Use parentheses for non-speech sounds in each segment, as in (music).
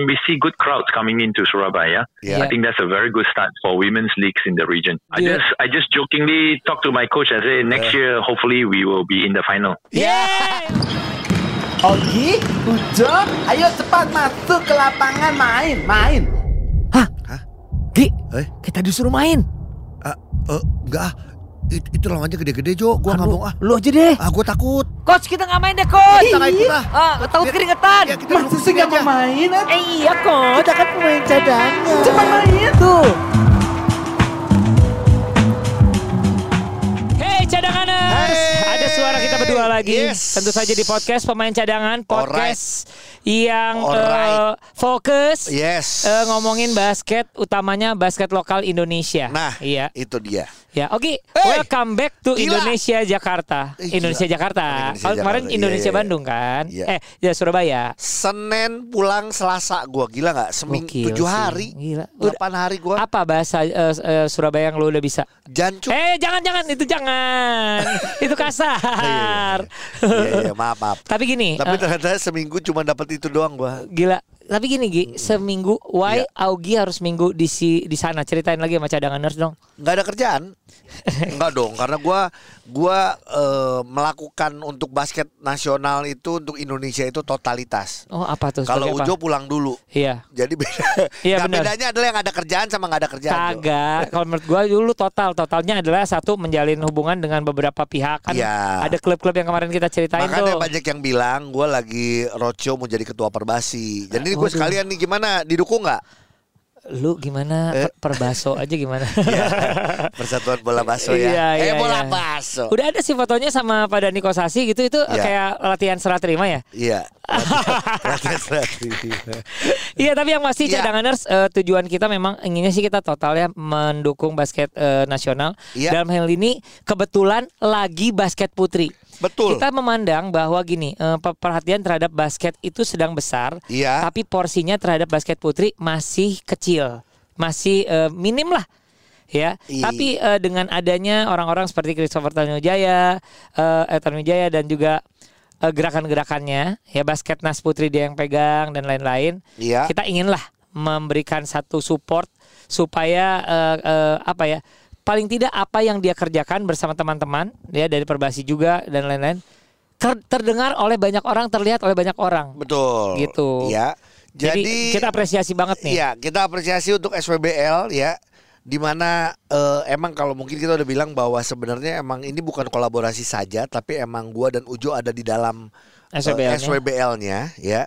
can we see good crowds coming into Surabaya. Yeah. I think that's a very good start for women's leagues in the region. I Yeah. just I just jokingly talked to my coach and say next year hopefully we will be in the final. Yeay! Ogi, Ujo, ayo cepat masuk ke lapangan main, main. Hah? Hah? Gi, Eh? kita disuruh main. Ah, eh, enggak ah. It, itu lawannya gede-gede Jo. Gua nggak mau ah. Lu aja deh. Ah, gua takut. Coach, kita nggak main deh, coach. Kita nggak ikut ah. Ah, takut Biar- keringetan. Ya, kita Masa duduk sih sini nggak mau aja. main? eh? Eh, iya, coach. Kita kan pemain cadangan. Cepat main. Tuh. Cadanganers, Hey. ada suara kita berdua lagi. Yes. Tentu saja di podcast pemain cadangan, podcast yang Alright. eh, fokus Yes. eh, ngomongin basket, utamanya basket lokal Indonesia. Nah, iya, itu dia. ya. Oke, Hey. welcome back to Gila. Indonesia Jakarta. Eh, gila. Indonesia Jakarta. Indonesia Kalau kemarin Jakarta. Iya, Indonesia iya, iya. Bandung kan? Iya. Eh, ya Surabaya. Senin pulang Selasa gua gila nggak? Seminggu tujuh hari, Gila. Udah- delapan hari gua. Apa bahasa eh, eh, Surabaya yang lu udah bisa? Jancuk. Eh, jangan jangan itu jangan. (laughs) itu kasar. Iya, iya, maaf maaf. Tapi gini, Tapi eh, ternyata seminggu cuma dapat itu doang gua. gila. Tapi gini Gi, seminggu why Iya. Augie harus minggu di si di sana? Ceritain lagi sama cadanganers dong. nggak ada kerjaan (laughs) nggak dong karena gua gua eh, melakukan untuk basket nasional itu untuk Indonesia itu totalitas Oh, apa tuh? kalau apa? Ujo pulang dulu Iya. jadi beda (laughs) Iya, bedanya adalah yang ada kerjaan sama nggak ada kerjaan. Kagak. Kalau menurut gua dulu total totalnya adalah satu menjalin hubungan dengan beberapa pihak kan. Iya. Ada klub-klub yang kemarin kita ceritain makanya tuh. banyak yang bilang gua lagi roadshow mau jadi ketua perbasi jadi ini gue sekalian nih gimana didukung nggak Lu gimana Eh. per, perbaso aja gimana? (laughs) Iya. Persatuan bola baso ya Iya, eh iya, bola iya. baso Udah ada sih fotonya sama Pak Dani Kosasi gitu itu Iya. kayak latihan serah terima ya. iya (laughs) Latihan-latihan. Iya tapi yang pasti Iya. cadanganers eh, tujuan kita memang inginnya sih kita total ya mendukung basket eh, nasional. Iya. Dalam hal ini kebetulan lagi basket putri. Betul Kita memandang bahwa gini eh, pe- perhatian terhadap basket itu sedang besar, Iya. tapi porsinya terhadap basket putri masih kecil, masih eh, minim lah. Ya, Iya. tapi eh, dengan adanya orang-orang seperti Christopher Tanujaya, eh eh, Tanujaya dan juga eh, gerakan-gerakannya, ya basket nas putri dia yang pegang dan lain-lain. Iya. Kita inginlah memberikan satu support supaya eh, eh, apa ya? Paling tidak apa yang dia kerjakan bersama teman-teman ya dari Perbasi juga dan lain-lain ter- terdengar oleh banyak orang, terlihat oleh banyak orang. betul Gitu. ya Jadi, jadi kita apresiasi banget nih. Iya, kita apresiasi untuk SWBL ya. Di mana eh, emang kalau mungkin kita udah bilang bahwa sebenarnya emang ini bukan kolaborasi saja, tapi emang gua dan Ujo ada di dalam eh, SWBL-nya. SWBL-nya ya.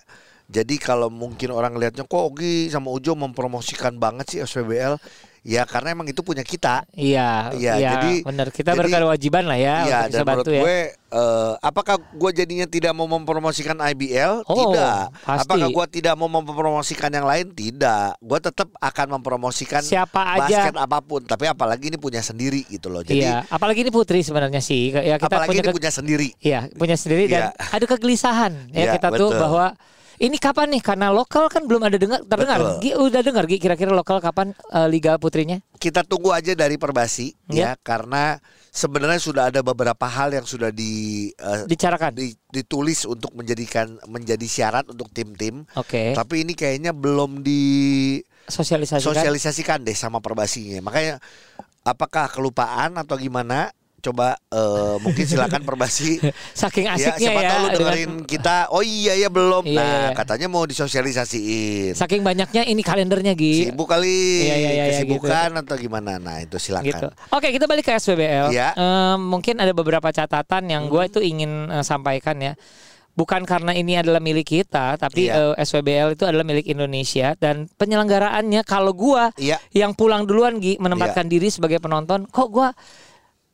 Jadi kalau mungkin orang lihatnya kok Ogi sama Ujo mempromosikan banget sih SWBL, ya karena emang itu punya kita. Iya, Iya, iya, jadi- benar. Kita jadi- berkewajiban lah ya Iya, dan menurut ya. gue, eh, apakah gue jadinya tidak mau mempromosikan IBL? Oh, tidak. pasti. Apakah gue tidak mau mempromosikan yang lain? Tidak. Gue tetap akan mempromosikan Siapa aja. basket apa pun. Tapi apalagi ini punya sendiri gitu loh. Jadi iya, apalagi ini putri sebenarnya sih. Ya kita apalagi punya ini punya sendiri. Iya, punya sendiri dan Iya. ada kegelisahan ya Iya, kita tuh betul. bahwa ini kapan nih karena lokal kan belum ada dengar terdengar. Gi, udah dengar Gi kira-kira lokal kapan eh, liga putrinya? Kita tunggu aja dari Perbasi Iya. ya, karena sebenarnya sudah ada beberapa hal yang sudah di eh, Dicarakan. di- ditulis untuk menjadikan menjadi syarat untuk tim-tim. Oke. Tapi ini kayaknya belum di Sosialisasikan. sosialisasikan deh sama perbasinya. Makanya apakah kelupaan atau gimana? Coba eh, mungkin silakan perbasi. (laughs) Saking ya, asiknya siapa ya. tahu lu dengan- dengerin kita. Oh iya ya belum. Iya, nah, iya, iya. katanya mau disosialisasiin. Saking banyaknya ini kalendernya Gi. Sibuk kali. Iya, iya, iya, iya, Kesibukan atau gimana? Nah, itu silakan. gitu. Oke, kita balik ke SWBL. Iya. Eh, mungkin ada beberapa catatan yang gue itu ingin eh, sampaikan ya. Bukan karena ini adalah milik kita, tapi Iya. eh, SWBL itu adalah milik Indonesia dan penyelenggaraannya kalau gua Iya. yang pulang duluan Gi menempatkan diri sebagai penonton, kok gua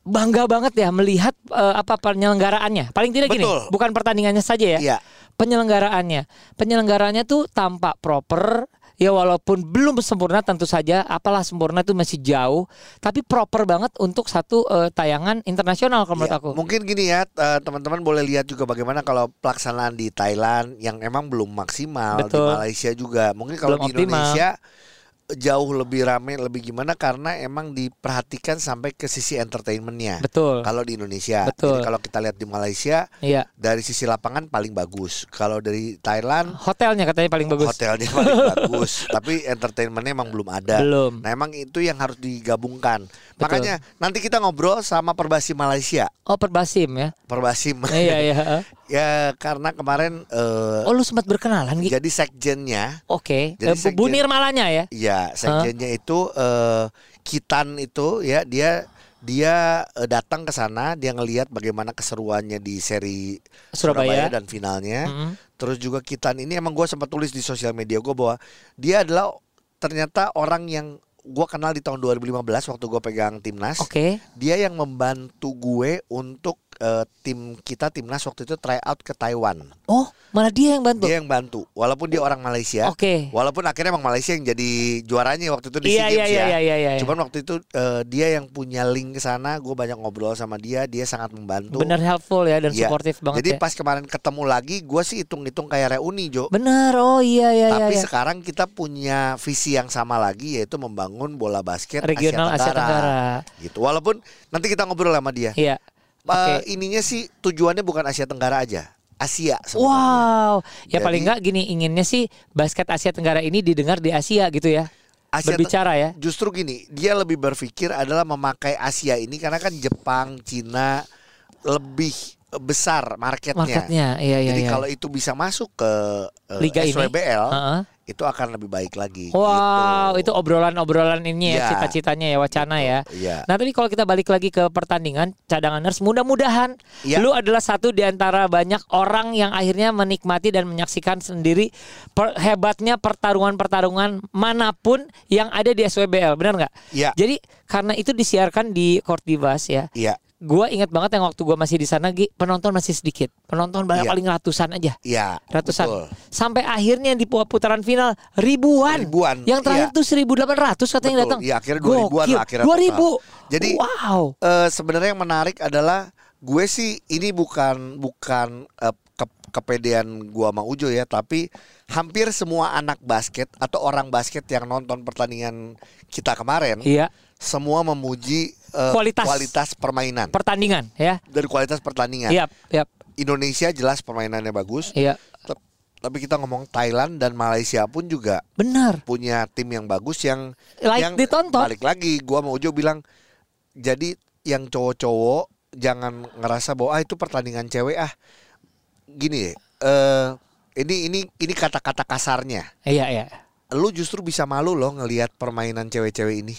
bangga banget ya melihat eh, apa penyelenggaraannya. Paling tidak gini, Betul. bukan pertandingannya saja ya. Iya. Penyelenggaraannya. Penyelenggaraannya tuh tampak proper Ya walaupun belum sempurna tentu saja apalah sempurna itu masih jauh tapi proper banget untuk satu eh, tayangan internasional kalau menurut Iya, aku. Mungkin gini ya, eh, teman-teman boleh lihat juga bagaimana kalau pelaksanaan di Thailand yang emang belum maksimal di Betul. Malaysia juga. Mungkin kalau Belum di optimal. Indonesia jauh lebih rame lebih gimana karena emang diperhatikan sampai ke sisi entertainmentnya. Betul. Kalau di Indonesia, Betul. Jadi kalau kita lihat di Malaysia Iya. dari sisi lapangan paling bagus. Kalau dari Thailand Hotelnya katanya paling bagus. hotelnya (laughs) paling bagus, tapi entertainmentnya emang belum ada. Belum. Nah emang itu yang harus digabungkan. Betul. Makanya nanti kita ngobrol sama Perbasi Malaysia, Oh Perbasim ya. Perbasim. iya iya. (laughs) ya karena kemarin eh, Oh lu sempat berkenalan gitu. jadi sekjennya, Oke. Jadi Eh, Bu- Bu sekjen- Nirmalanya ya. ya sekjennya itu eh, Kitan itu ya dia dia eh, datang ke sana, dia ngelihat bagaimana keseruannya di seri Surabaya. dan finalnya. Mm-mm. Terus juga Kitan ini emang gue sempat tulis di sosial media gue bahwa dia adalah ternyata orang yang gue kenal di tahun 2015 waktu gue pegang timnas. Oke. Dia yang membantu gue untuk eh, tim kita timnas waktu itu try out ke Taiwan. Oh, malah dia yang bantu. Dia yang bantu, walaupun dia orang Malaysia. Oke. Walaupun akhirnya emang Malaysia yang jadi juaranya waktu itu di Iya SEA iya Games iya ya. iya iya. iya. Cuman waktu itu eh, dia yang punya link ke sana, gue banyak ngobrol sama dia, dia sangat membantu. bener helpful ya dan Iya. suportif banget Jadi ya. pas kemarin ketemu lagi, gue sih hitung-hitung kayak reuni Jo. Bener. Oh iya iya Tapi iya. iya. sekarang kita punya visi yang sama lagi yaitu membangun bola basket Regional Asia Tenggara. Gitu. Walaupun nanti kita ngobrol sama dia. Iya. Eh, Oke. ininya sih tujuannya bukan Asia Tenggara aja, Asia sebenarnya. Wow. Ya Jadi- paling nggak gini inginnya sih basket Asia Tenggara ini didengar di Asia gitu ya. Asia Berbicara ya. Justru gini, dia lebih berpikir adalah memakai Asia ini karena kan Jepang, Cina lebih besar marketnya. Marketnya. Iya iya Jadi iya. kalau itu bisa masuk ke eh, Liga ini. SWBL, Heeh. itu akan lebih baik lagi. Wow, gitu. itu obrolan-obrolan ini ya, Iya. cita-citanya ya, wacana ya. Iya. Nah, tapi kalau kita balik lagi ke pertandingan cadanganers, mudah-mudahan Iya. lu adalah satu di antara banyak orang yang akhirnya menikmati dan menyaksikan sendiri per- hebatnya pertarungan-pertarungan mana pun yang ada di SWBL, benar nggak? Iya. Jadi karena itu disiarkan di Kortibas ya. Iya. Gua ingat banget yang waktu gua masih di sana, penonton masih sedikit. Penonton banyak Iya. paling ratusan aja. Iya. Ratusan. betul. Sampai akhirnya di pu- putaran final ribuan. Ribuan, Yang terakhir iya. tuh 1800 katanya Betul. datang. Iya, akhirnya 2000-an Gokil. lah akhirnya 2000. total. Jadi, wow. Eh, sebenarnya yang menarik adalah gue sih ini bukan bukan eh, ke- kepedean gua sama Ujo ya, tapi hampir semua anak basket atau orang basket yang nonton pertandingan kita kemarin Iya, semua memuji eh, Kualitas. permainan pertandingan ya. dari kualitas pertandingan. Iya, iya, Indonesia jelas permainannya bagus, iya. tapi kita ngomong Thailand dan Malaysia pun juga Benar. punya tim yang bagus yang Like yang ditonton. balik lagi gua mau Ujo bilang jadi yang cowok-cowok jangan ngerasa bahwa ah itu pertandingan cewek ah gini eh ini ini ini kata-kata kasarnya Iya, iya. lu justru bisa malu loh ngelihat permainan cewek-cewek ini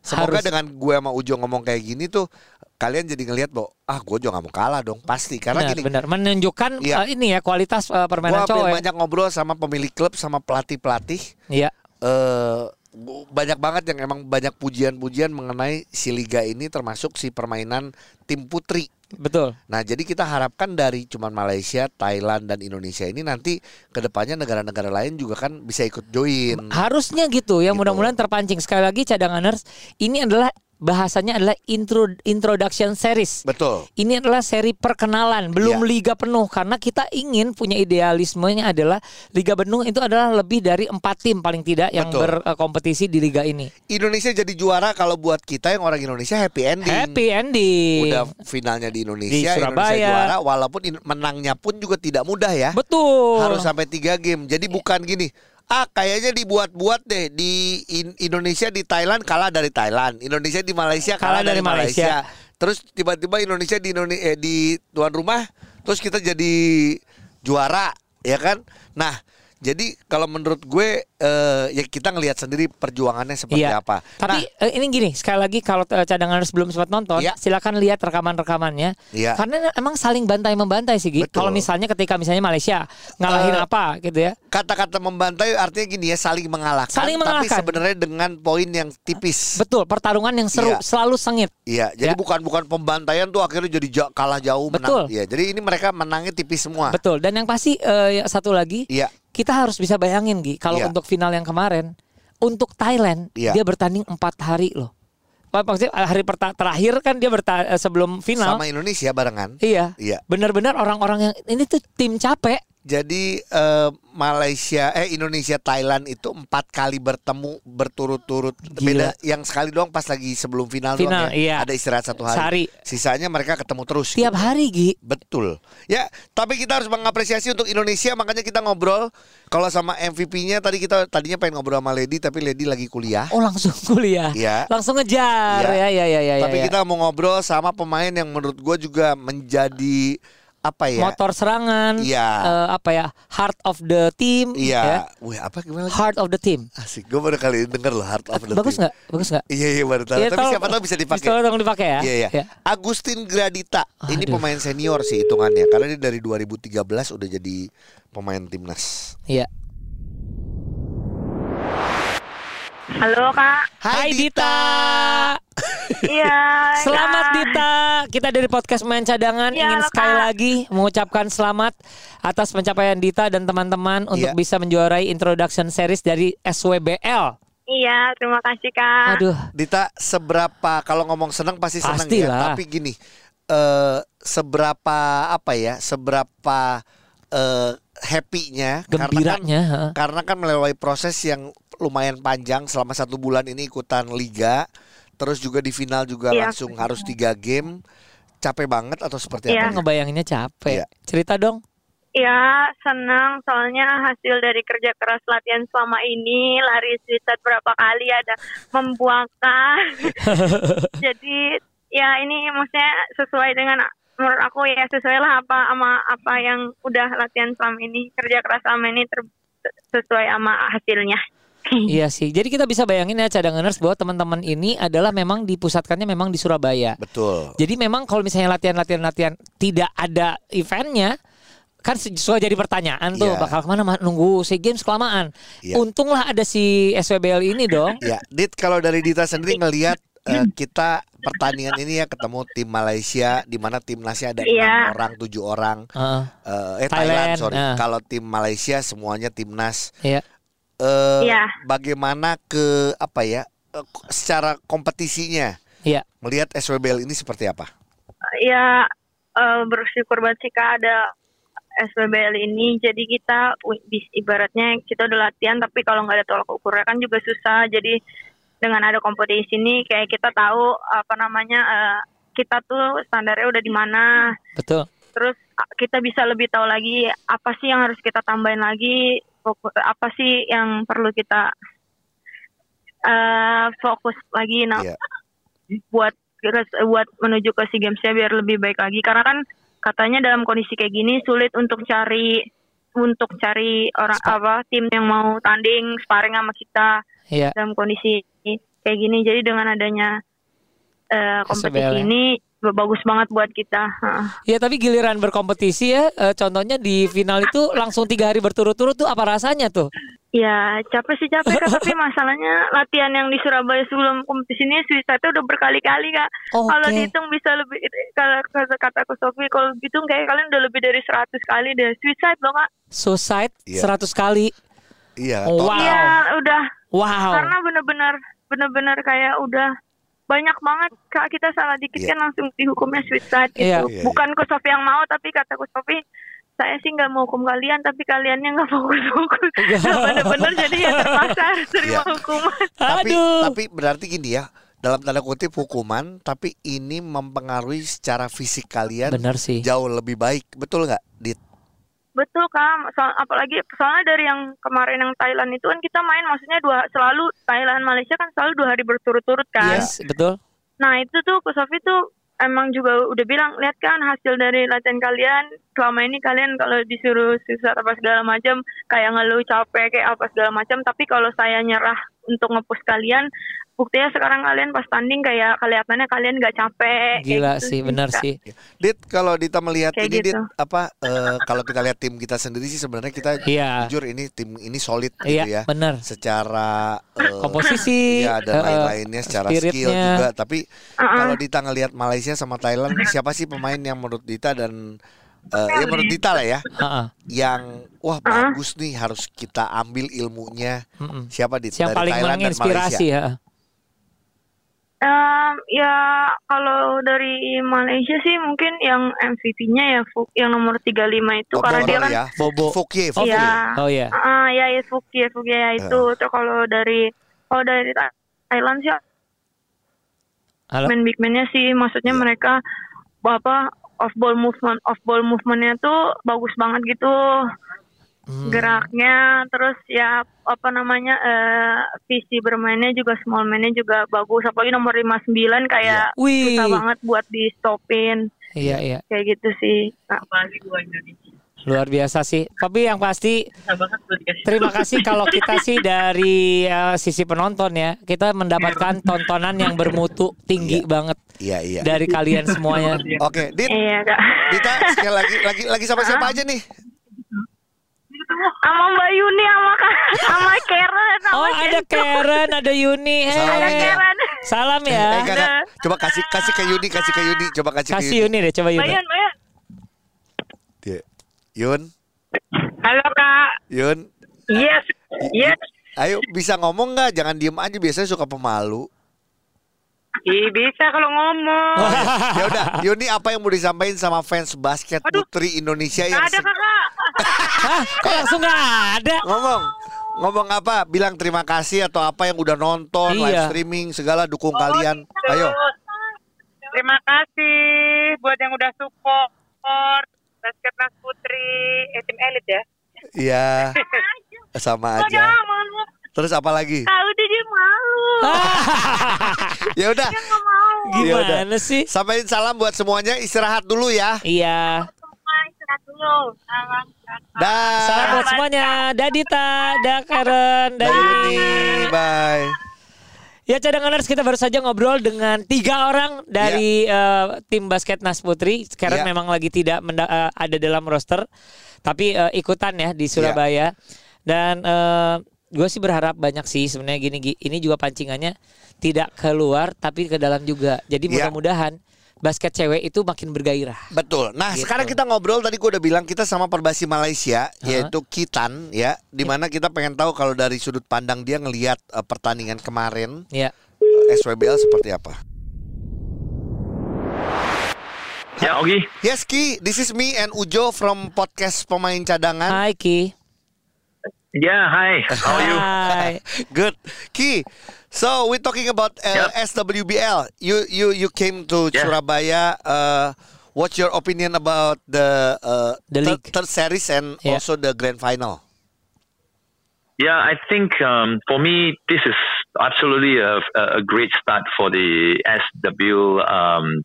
semoga Harus. dengan gue sama Ujo ngomong kayak gini tuh kalian jadi ngelihat bahwa ah gue juga gak mau kalah dong pasti karena Benar, gini benar. Menunjukkan Iya. eh, ini ya kualitas gue permainan cowok. ya. banyak ngobrol sama pemilik klub sama pelatih-pelatih Iya. eh bu- banyak banget yang emang banyak pujian-pujian mengenai si liga ini termasuk si permainan tim putri. Betul. Nah, jadi kita harapkan dari cuman Malaysia, Thailand dan Indonesia ini nanti ke depannya negara-negara lain juga kan bisa ikut join. Harusnya gitu ya, Gitu. mudah-mudahan terpancing. Sekali lagi cadanganers, ini adalah bahasanya adalah intro introduction series. Betul. Ini adalah seri perkenalan, belum Iya. liga penuh karena kita ingin punya idealismenya adalah liga penuh itu adalah lebih dari empat tim paling tidak yang Betul. berkompetisi di liga ini. Indonesia jadi juara kalau buat kita yang orang Indonesia happy ending. Happy ending. Udah finalnya di Indonesia, Di Surabaya. Indonesia juara walaupun menangnya pun juga tidak mudah ya. Betul. harus sampai tiga game. Jadi bukan gini. Ah kayaknya dibuat-buat deh di In- Indonesia di Thailand kalah dari Thailand, Indonesia di Malaysia kalah, Kalah dari dari Malaysia. Malaysia. Terus tiba-tiba Indonesia di Indonesia eh, di tuan rumah, terus kita jadi juara, ya kan? Nah, jadi kalau menurut gue eh, ya kita ngelihat sendiri perjuangannya seperti Iya. apa. Tapi nah, eh, ini gini, sekali lagi kalau eh, cadangan belum sempat nonton, Iya. silakan lihat rekaman-rekamannya. Iya. Karena emang saling bantai membantai sih, Gi. Betul. Kalau misalnya ketika misalnya Malaysia ngalahin Eh, apa gitu ya. kata-kata membantai artinya gini ya saling mengalahkan, Saling tapi mengalahkan. sebenarnya dengan poin yang tipis. Betul, pertarungan yang seru, Iya. selalu sengit. Iya, jadi Ya. bukan bukan pembantaian tuh akhirnya jadi ja- kalah jauh Betul. menang. Iya, jadi ini mereka menangnya tipis semua. Betul. Dan yang pasti eh, satu lagi, Iya, kita harus bisa bayangin Gi, kalau Iya. untuk final yang kemarin, untuk Thailand Iya. dia bertanding empat hari loh. Pak- Maksudnya hari perta- terakhir kan dia berta- eh, sebelum final. sama Indonesia barengan. Iya. Iya. Benar-benar orang-orang yang ini tuh tim capek. Jadi eh, Malaysia eh Indonesia Thailand itu empat kali bertemu berturut-turut beda yang sekali doang pas lagi sebelum final, Final, doang ya. iya. Ada istirahat satu hari. Sehari. Sisanya mereka ketemu terus. Tiap hari Gi. Betul. Ya, tapi kita harus mengapresiasi untuk Indonesia makanya kita ngobrol kalau sama MVP-nya tadi kita tadinya pengen ngobrol sama Lady tapi Lady lagi kuliah. Oh langsung (laughs) kuliah. Iya. Langsung ngejar. Iya. Ya ya ya ya. tapi ya. kita mau ngobrol sama pemain yang menurut gue juga menjadi apa ya? motor serangan. Iya. eh, apa ya? Heart of the team. Iya. ya. Wih, apa gimana lagi? Heart of the team. Asik. Gue baru kali ini denger loh Heart of the Bagus Team. nggak? Bagus nggak? Iya, iya baru tahu. Iya, Tapi tolong- siapa tahu bisa dipakai. Bisa tolong dipakai ya. Iya, iya. Ya. Agustin Gradita. Ini Aduh. pemain senior sih hitungannya karena dia dari 2013 udah jadi pemain timnas. Iya. Halo kak, Hai Dita. (laughs) iya. Selamat Kak. Dita. Kita dari podcast Main Cadangan Iya, ingin sekali Kak. lagi mengucapkan selamat atas pencapaian Dita dan teman-teman untuk Iya. bisa menjuarai introduction series dari SWBL. Iya, terima kasih kak. Aduh, Dita, seberapa kalau ngomong senang pasti senang ya. Tapi gini, eh seberapa apa ya? Seberapa eh happy-nya karena kan gembiranya. karena kan melewati proses yang lumayan panjang selama satu bulan ini ikutan liga, terus juga di final juga Iya. langsung harus tiga game, capek banget atau seperti Iya. apa? Ngebayanginnya capek. Iya. Cerita dong. Iya, senang soalnya hasil dari kerja keras latihan selama ini, lari sweet berapa kali ada membuangkan. (laughs) Jadi ya ini maksudnya sesuai dengan menurut aku ya sesuai lah apa sama apa yang udah latihan selama ini kerja keras selama ini ter- sesuai sama hasilnya. (laughs) Iya sih. Jadi kita bisa bayangin ya cadanganers bahwa teman-teman ini adalah memang dipusatkannya memang di Surabaya. Betul. Jadi memang kalau misalnya latihan-latihan latihan tidak ada eventnya kan sesuai jadi pertanyaan tuh Iya. bakal ke mana Ma? nunggu si games kelamaan. Iya. Untunglah ada si SWBL ini dong. Ya, Dit kalau dari Dita sendiri ngelihat eh, kita pertandingan ini ya ketemu tim Malaysia di mana timnasnya ada Iya. enam orang, tujuh orang. Heeh. Eh, eh Thailand, Thailand, sorry. nah. Kalau tim Malaysia semuanya timnas. Iya. Eh, Iya. Bagaimana ke apa ya? eh, k- secara kompetisinya Iya. melihat SWBL ini seperti apa? ya eh, bersyukur banget sih kak ada SPBL ini jadi kita ibaratnya kita udah latihan tapi kalau nggak ada tolak ukurnya kan juga susah jadi dengan ada kompetisi ini kayak kita tahu apa namanya eh, kita tuh standarnya udah di mana Betul. terus kita bisa lebih tahu lagi apa sih yang harus kita tambahin lagi fokus apa sih yang perlu kita eh, fokus lagi nah Iya. buat buat menuju ke SEA Games-nya biar lebih baik lagi karena kan katanya dalam kondisi kayak gini sulit untuk cari untuk cari orang Spa- apa tim yang mau tanding sparring sama kita Iya. dalam kondisi kayak gini jadi dengan adanya eh, kompetisi SBL -nya. ini bagus banget buat kita Heeh. Ya tapi giliran berkompetisi ya, eh, contohnya di final itu langsung tiga hari berturut-turut tuh apa rasanya tuh? Ya capek sih capek kak (laughs) tapi masalahnya latihan yang di Surabaya sebelum kompetisi ini suicide udah berkali-kali kak. Oh, Kalau dihitung bisa lebih kalau kata kataku Sofi kalau dihitung kayak kalian udah lebih dari 100 kali deh suicide loh kak. Suicide Iya. 100 kali. Iya, Oh, total. Wow. Iya udah Wow. karena bener-bener bener-bener kayak udah banyak banget kak kita salah dikit Iya. kan langsung dihukumnya suicide gitu. Iya. Iya, Bukan ku Sofi yang mau tapi kataku Sofi saya sih nggak mau hukum kalian tapi kaliannya nggak fokus-fokus. Nah, bener-bener jadi ya terpaksa (laughs) terima Iya. hukuman. Tapi Aduh. tapi berarti gini ya, dalam tanda kutip hukuman, tapi ini mempengaruhi secara fisik kalian Bener sih. jauh lebih baik, betul nggak, Dit? Betul kak, Soal- apalagi soalnya dari yang kemarin yang Thailand itu kan kita main maksudnya dua selalu Thailand Malaysia kan selalu dua hari berturut-turut kan. Yes, betul. Nah itu tuh Ko Sofi tuh emang juga udah bilang lihat kan hasil dari latihan kalian selama ini kalian kalau disuruh susah apa segala macam kayak ngeluh capek kayak apa segala macam tapi kalau saya nyerah untuk ngepush kalian buktinya sekarang kalian pas tanding kayak kelihatannya kalian nggak capek. Gila gitu sih, benar sih. Dit, kalau Dita melihat Kayak ini, Dit, gitu. apa eh, kalau kita lihat tim kita sendiri sih sebenarnya kita Iya. jujur ini tim ini solid gitu Iya, ya. benar. Secara eh, Komposisi, Iya dan eh, lain-lainnya secara skill juga. Tapi Uh-uh. kalau Dita ngelihat Malaysia sama Thailand, (laughs) siapa sih pemain yang menurut Dita dan eh, ya menurut Dita lah ya, Heeh. yang wah bagus nih harus kita ambil ilmunya. Mm-mm. Siapa Dit? Yang Dari paling Thailand dan menginspirasi Malaysia. ya. Em, ya kalau dari Malaysia sih mungkin yang MVP-nya ya Fuk yang nomor 35 itu karena dia kan ya. Bobo. Fokye, Oh, Fokye. Iya. Oh ya. Ah ya ya ya Fuki ya itu. Terus kalau dari kalau dari Tha- Thailand sih Halo. main big man-nya sih maksudnya mereka apa off ball movement off ball movementnya tuh bagus banget gitu Hmm. geraknya terus ya apa namanya eh, visi bermainnya juga small man-nya juga bagus apalagi nomor 59 kayak Wih. susah banget buat di stopin Iya iya. kayak gitu sih Nah, Luar biasa sih. Tapi yang pasti terima kasih kalau kita sih dari eh, sisi penonton ya, kita mendapatkan tontonan yang bermutu tinggi banget Iya, iya. dari kalian semuanya. (laughs) Oke, Dit, iya kak Dita sekali lagi lagi lagi sama siapa aja nih? Sama Mbak Yuni sama sama Karen sama Oh ada Karen, ada Yuni. Salam, ada Hey. Karen Salam Eh, ya. enggak, enggak. Coba kasih kasih ke Yuni, kasih ke Yuni, coba kasih, Kasih ke Yuni. Yuni deh, coba Yuni. Bayan. Dia. Yun, Halo kak. Yun. Yes, yes. Ayo bisa ngomong nggak? Jangan diem aja. Biasanya suka pemalu. Ih, bisa kalau ngomong. ya udah, Yuni apa yang mau disampaikan sama fans basket putri Indonesia yang Ada se-? Kok langsung nggak ada? ngomong ngomong apa? Bilang terima kasih atau apa yang udah nonton, Iya. live streaming, segala dukung kalian. Ayo. Terima kasih buat yang udah support basket Mas Putri eh, tim elit ya. Iya. Sama aja. malu. Terus apa lagi? Tahu dia dia malu. (laughs) Ya udah. Nggak mau. Ya udah. Gimana sih? Sampaikan salam buat semuanya. Istirahat dulu ya. Iya. Istirahat dulu. Dah. Salam buat semuanya. Dadita, da Karen, da Yuni. Bye. Ya cadanganers kita baru saja ngobrol dengan tiga orang dari eh, tim basket Nas Putri. Sekarang Ya. memang lagi tidak menda- eh, ada dalam roster, tapi eh, ikutan ya di Surabaya. Dan gue sih berharap banyak sih sebenarnya gini, Gi. ini juga pancingannya tidak keluar tapi ke dalam juga. Jadi Ya. mudah-mudahan basket cewek itu makin bergairah. Betul. Nah, Gitu. sekarang kita ngobrol tadi gue udah bilang kita sama Perbasi Malaysia yaitu Kitan ya, di mana kita pengen tahu kalau dari sudut pandang dia ngelihat eh, pertandingan kemarin Ya. eh, SWBL seperti apa. Yeah, Ogi. Yes Ki, this is me and Ujo from podcast pemain cadangan. Hai Ki. Yeah, hi. How are you? Hai. (laughs) Good. Ki, so we're talking about uh, SWBL. You you you came to Yeah. Surabaya. Uh, what's your opinion about the uh, The third, league. third series and Yeah. also the grand final? Yeah, I think um, for me, this is absolutely a, a great start for the SWBL. um,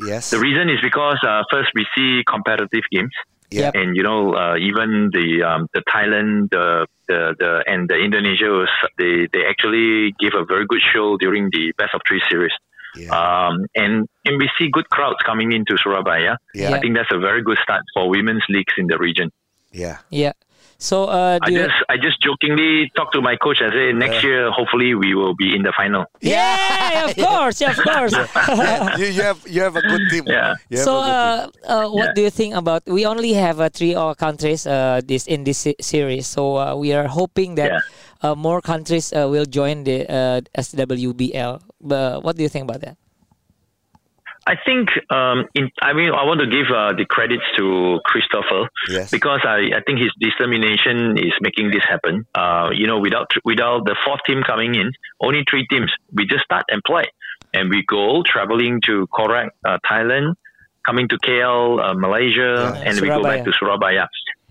Yes. The reason is because uh, first we see competitive games. Yeah. And you know, uh, even the um, the Thailand, the, the the and the Indonesia was they they actually gave a very good show during the best of three series. Yeah. Um, and and we see good crowds coming into Surabaya. Yeah. I think that's a very good start for women's leagues in the region. Yeah. Ya. So uh, I do you- just I just jokingly talked to my coach and say next year hopefully we will be in the final. Yeah, of course, yeah, of course. (laughs) Yeah, (laughs) you, you have you have a good team. Yeah. So, a good team. uh, uh, what Yeah. do you think about? We only have uh, three uh, countries uh, this in this series, so uh, we are hoping that uh, more countries uh, will join the uh, SWBL. But what do you think about that? I think um, in I mean I want to give uh, the credits to Christopher Yes. because I, I think his determination is making this happen. Uh, you know, without without the fourth team coming in, only three teams. We just start and play, and we go traveling to Korak, uh, Thailand, coming to KL, uh, Malaysia, Yeah. and we go back to Surabaya.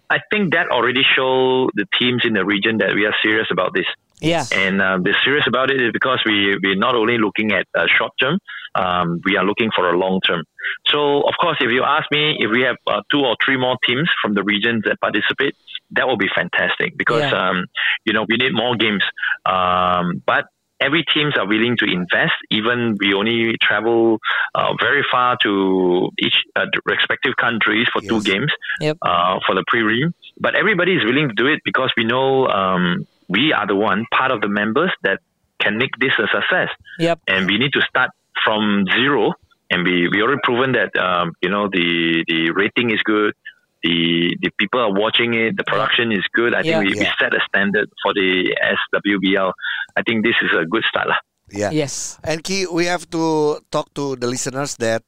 I think that already show the teams in the region that we are serious about this. Yeah, And uh, the serious about it is because we we're not only looking at uh, short term, um, we are looking for a long term. So of course, if you ask me if we have uh, two or three more teams from the regions that participate, that will be fantastic because Yeah. um, you know we need more games. Um, but every teams are willing to invest. Even we only travel uh, very far to each uh, respective countries for two games Yep. uh, for the pre-ream. But everybody is willing to do it because we know um, we are the one part of the members that can make this a success, yep, and we need to start from zero. And we we already proven that um, you know the the rating is good. The, the people are watching it. The production is good. I Yeah. think we, we set a standard for the SWBL. I think this is a good start. lah. Yeah. Yes. And Ki, we have to talk to the listeners that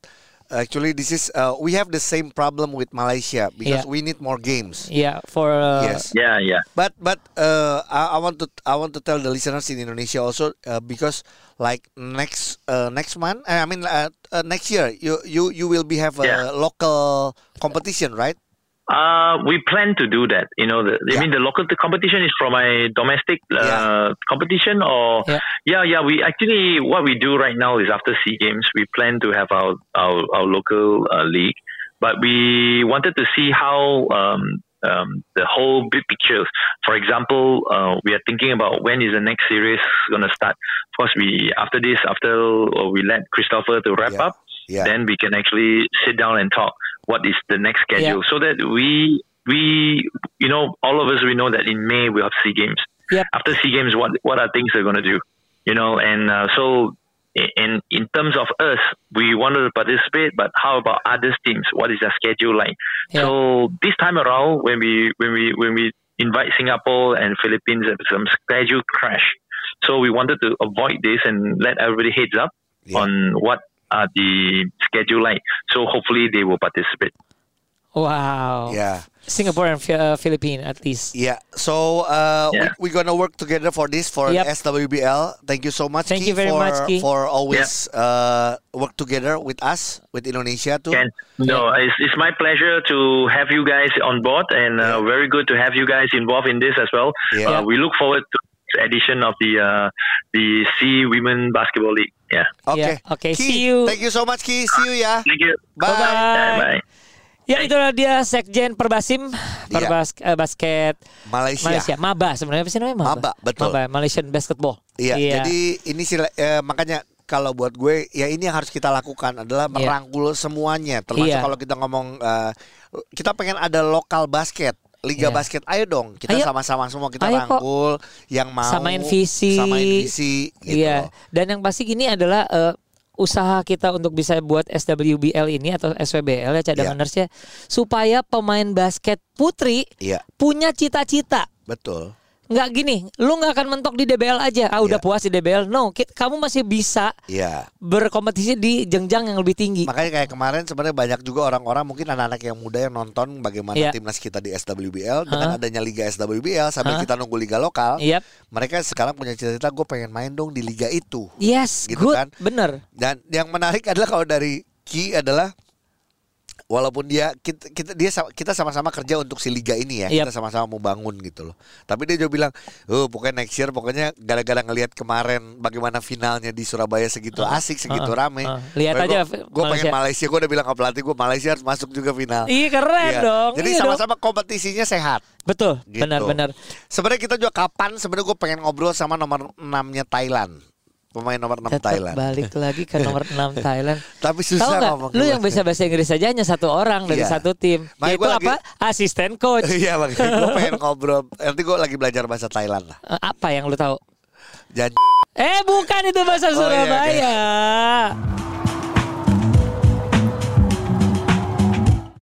actually this is uh, we have the same problem with Malaysia because Yeah. we need more games. Yeah, for uh, Yes. Yeah, yeah. But but uh, I, I want to I want to tell the listeners in Indonesia also uh, because like next uh, next month I mean uh, uh, next year you you you will be have a Yeah. local competition right? Uh, we plan to do that. You know, the, I mean, the local the competition is from a domestic uh, Yeah. competition, or Yeah. yeah, yeah. We actually what we do right now is after Sea Games, we plan to have our our, our local uh, league, but we wanted to see how um, um, the whole big picture. For example, uh, we are thinking about when is the next series going to start. Of course, we after this, after uh, we let Christopher to wrap Yeah. up, Yeah. then we can actually sit down and talk what is the next schedule so that we we you know all of us we know that in May we have Sea Games. Yep. After Sea Games, what what are things they're going to do? You know, and uh, so in in terms of us, we wanted to participate, but how about other teams? What is their schedule like? Yeah. So this time around, when we when we when we invite Singapore and Philippines, there's some schedule crash. So we wanted to avoid this and let everybody heads up Yeah. on what are the schedule like. So hopefully they will participate. wow. Yeah. Singapore and Fi- uh, Philippines at least. Yeah. So uh, Yeah. we, we're gonna work together for this for Yep. SWBL. Thank you so much. Thank Ki, you very for, much, Ki. for always uh, work together with us with Indonesia too. Ken, no, it's, it's my pleasure to have you guys on board and uh, very good to have you guys involved in this as well. Yeah. Uh, we look forward to this edition of the uh, the C Women Basketball League. Yeah. Okay. Yeah, okay, Ki, see you. Thank you so much, Ki. See you ya. Thank you. Bye. Bye-bye. Bye. Ya itulah dia Sekjen Perbasim Perbas eh, basket Malaysia. Malaysia. Maba sebenarnya apa sih namanya Maba, betul. Maba, Malaysian Basketball. Iya, jadi ini sih eh, makanya kalau buat gue ya ini yang harus kita lakukan adalah Iya. merangkul semuanya termasuk Iya. kalau kita ngomong eh, kita pengen ada lokal basket Liga Iya. basket ayo dong kita sama-sama semua kita Ayo kok. rangkul yang mau samain visi. samain visi gitu Iya. Dan yang pasti gini adalah eh, usaha kita untuk bisa buat SWBL ini atau SWBL ya cadanganers ya supaya pemain basket putri Iya, punya cita-cita. betul. Nggak gini, lu nggak akan mentok di DBL aja. Ah udah Iya. puas di DBL. No, kamu masih bisa Iya. berkompetisi di jenjang yang lebih tinggi. Makanya kayak kemarin sebenarnya banyak juga orang-orang mungkin anak-anak yang muda yang nonton bagaimana Iya. timnas kita di SWBL dengan adanya Liga SWBL sambil kita nunggu liga lokal. Yap. Mereka sekarang punya cita-cita gue pengen main dong di liga itu. Yes, Gitu good, kan. bener. Dan yang menarik adalah kalau dari Ki adalah walaupun dia kita, kita dia kita sama-sama kerja untuk si liga ini ya, Yap. kita sama-sama mau bangun gitu loh. Tapi dia juga bilang, "Oh, pokoknya next year pokoknya gara-gara ngelihat kemarin bagaimana finalnya di Surabaya segitu asik, segitu uh, rame." uh. Lihat aja Gue pengen Malaysia, gue udah bilang ke pelatih gue Malaysia harus masuk juga final. Iya keren Iya. dong. Jadi iya sama-sama kompetisinya sehat. Betul, Gitu. benar-benar. Sebenarnya kita juga kapan sebenarnya gue pengen ngobrol sama nomor 6-nya Thailand. Pemain nomor 6 Tetap Thailand. balik (laughs) lagi ke nomor 6 Thailand. Tapi susah nggak? ngomong. Lu yang bisa bahasa Inggris aja hanya satu orang dari Iya. satu tim. Makanya Yaitu lagi- apa? Asisten coach. Iya makanya gue (laughs) pengen ngobrol Nanti gue lagi belajar bahasa Thailand lah Eh, apa yang lu tahu? Janji Eh bukan itu bahasa Oh, iya, Surabaya.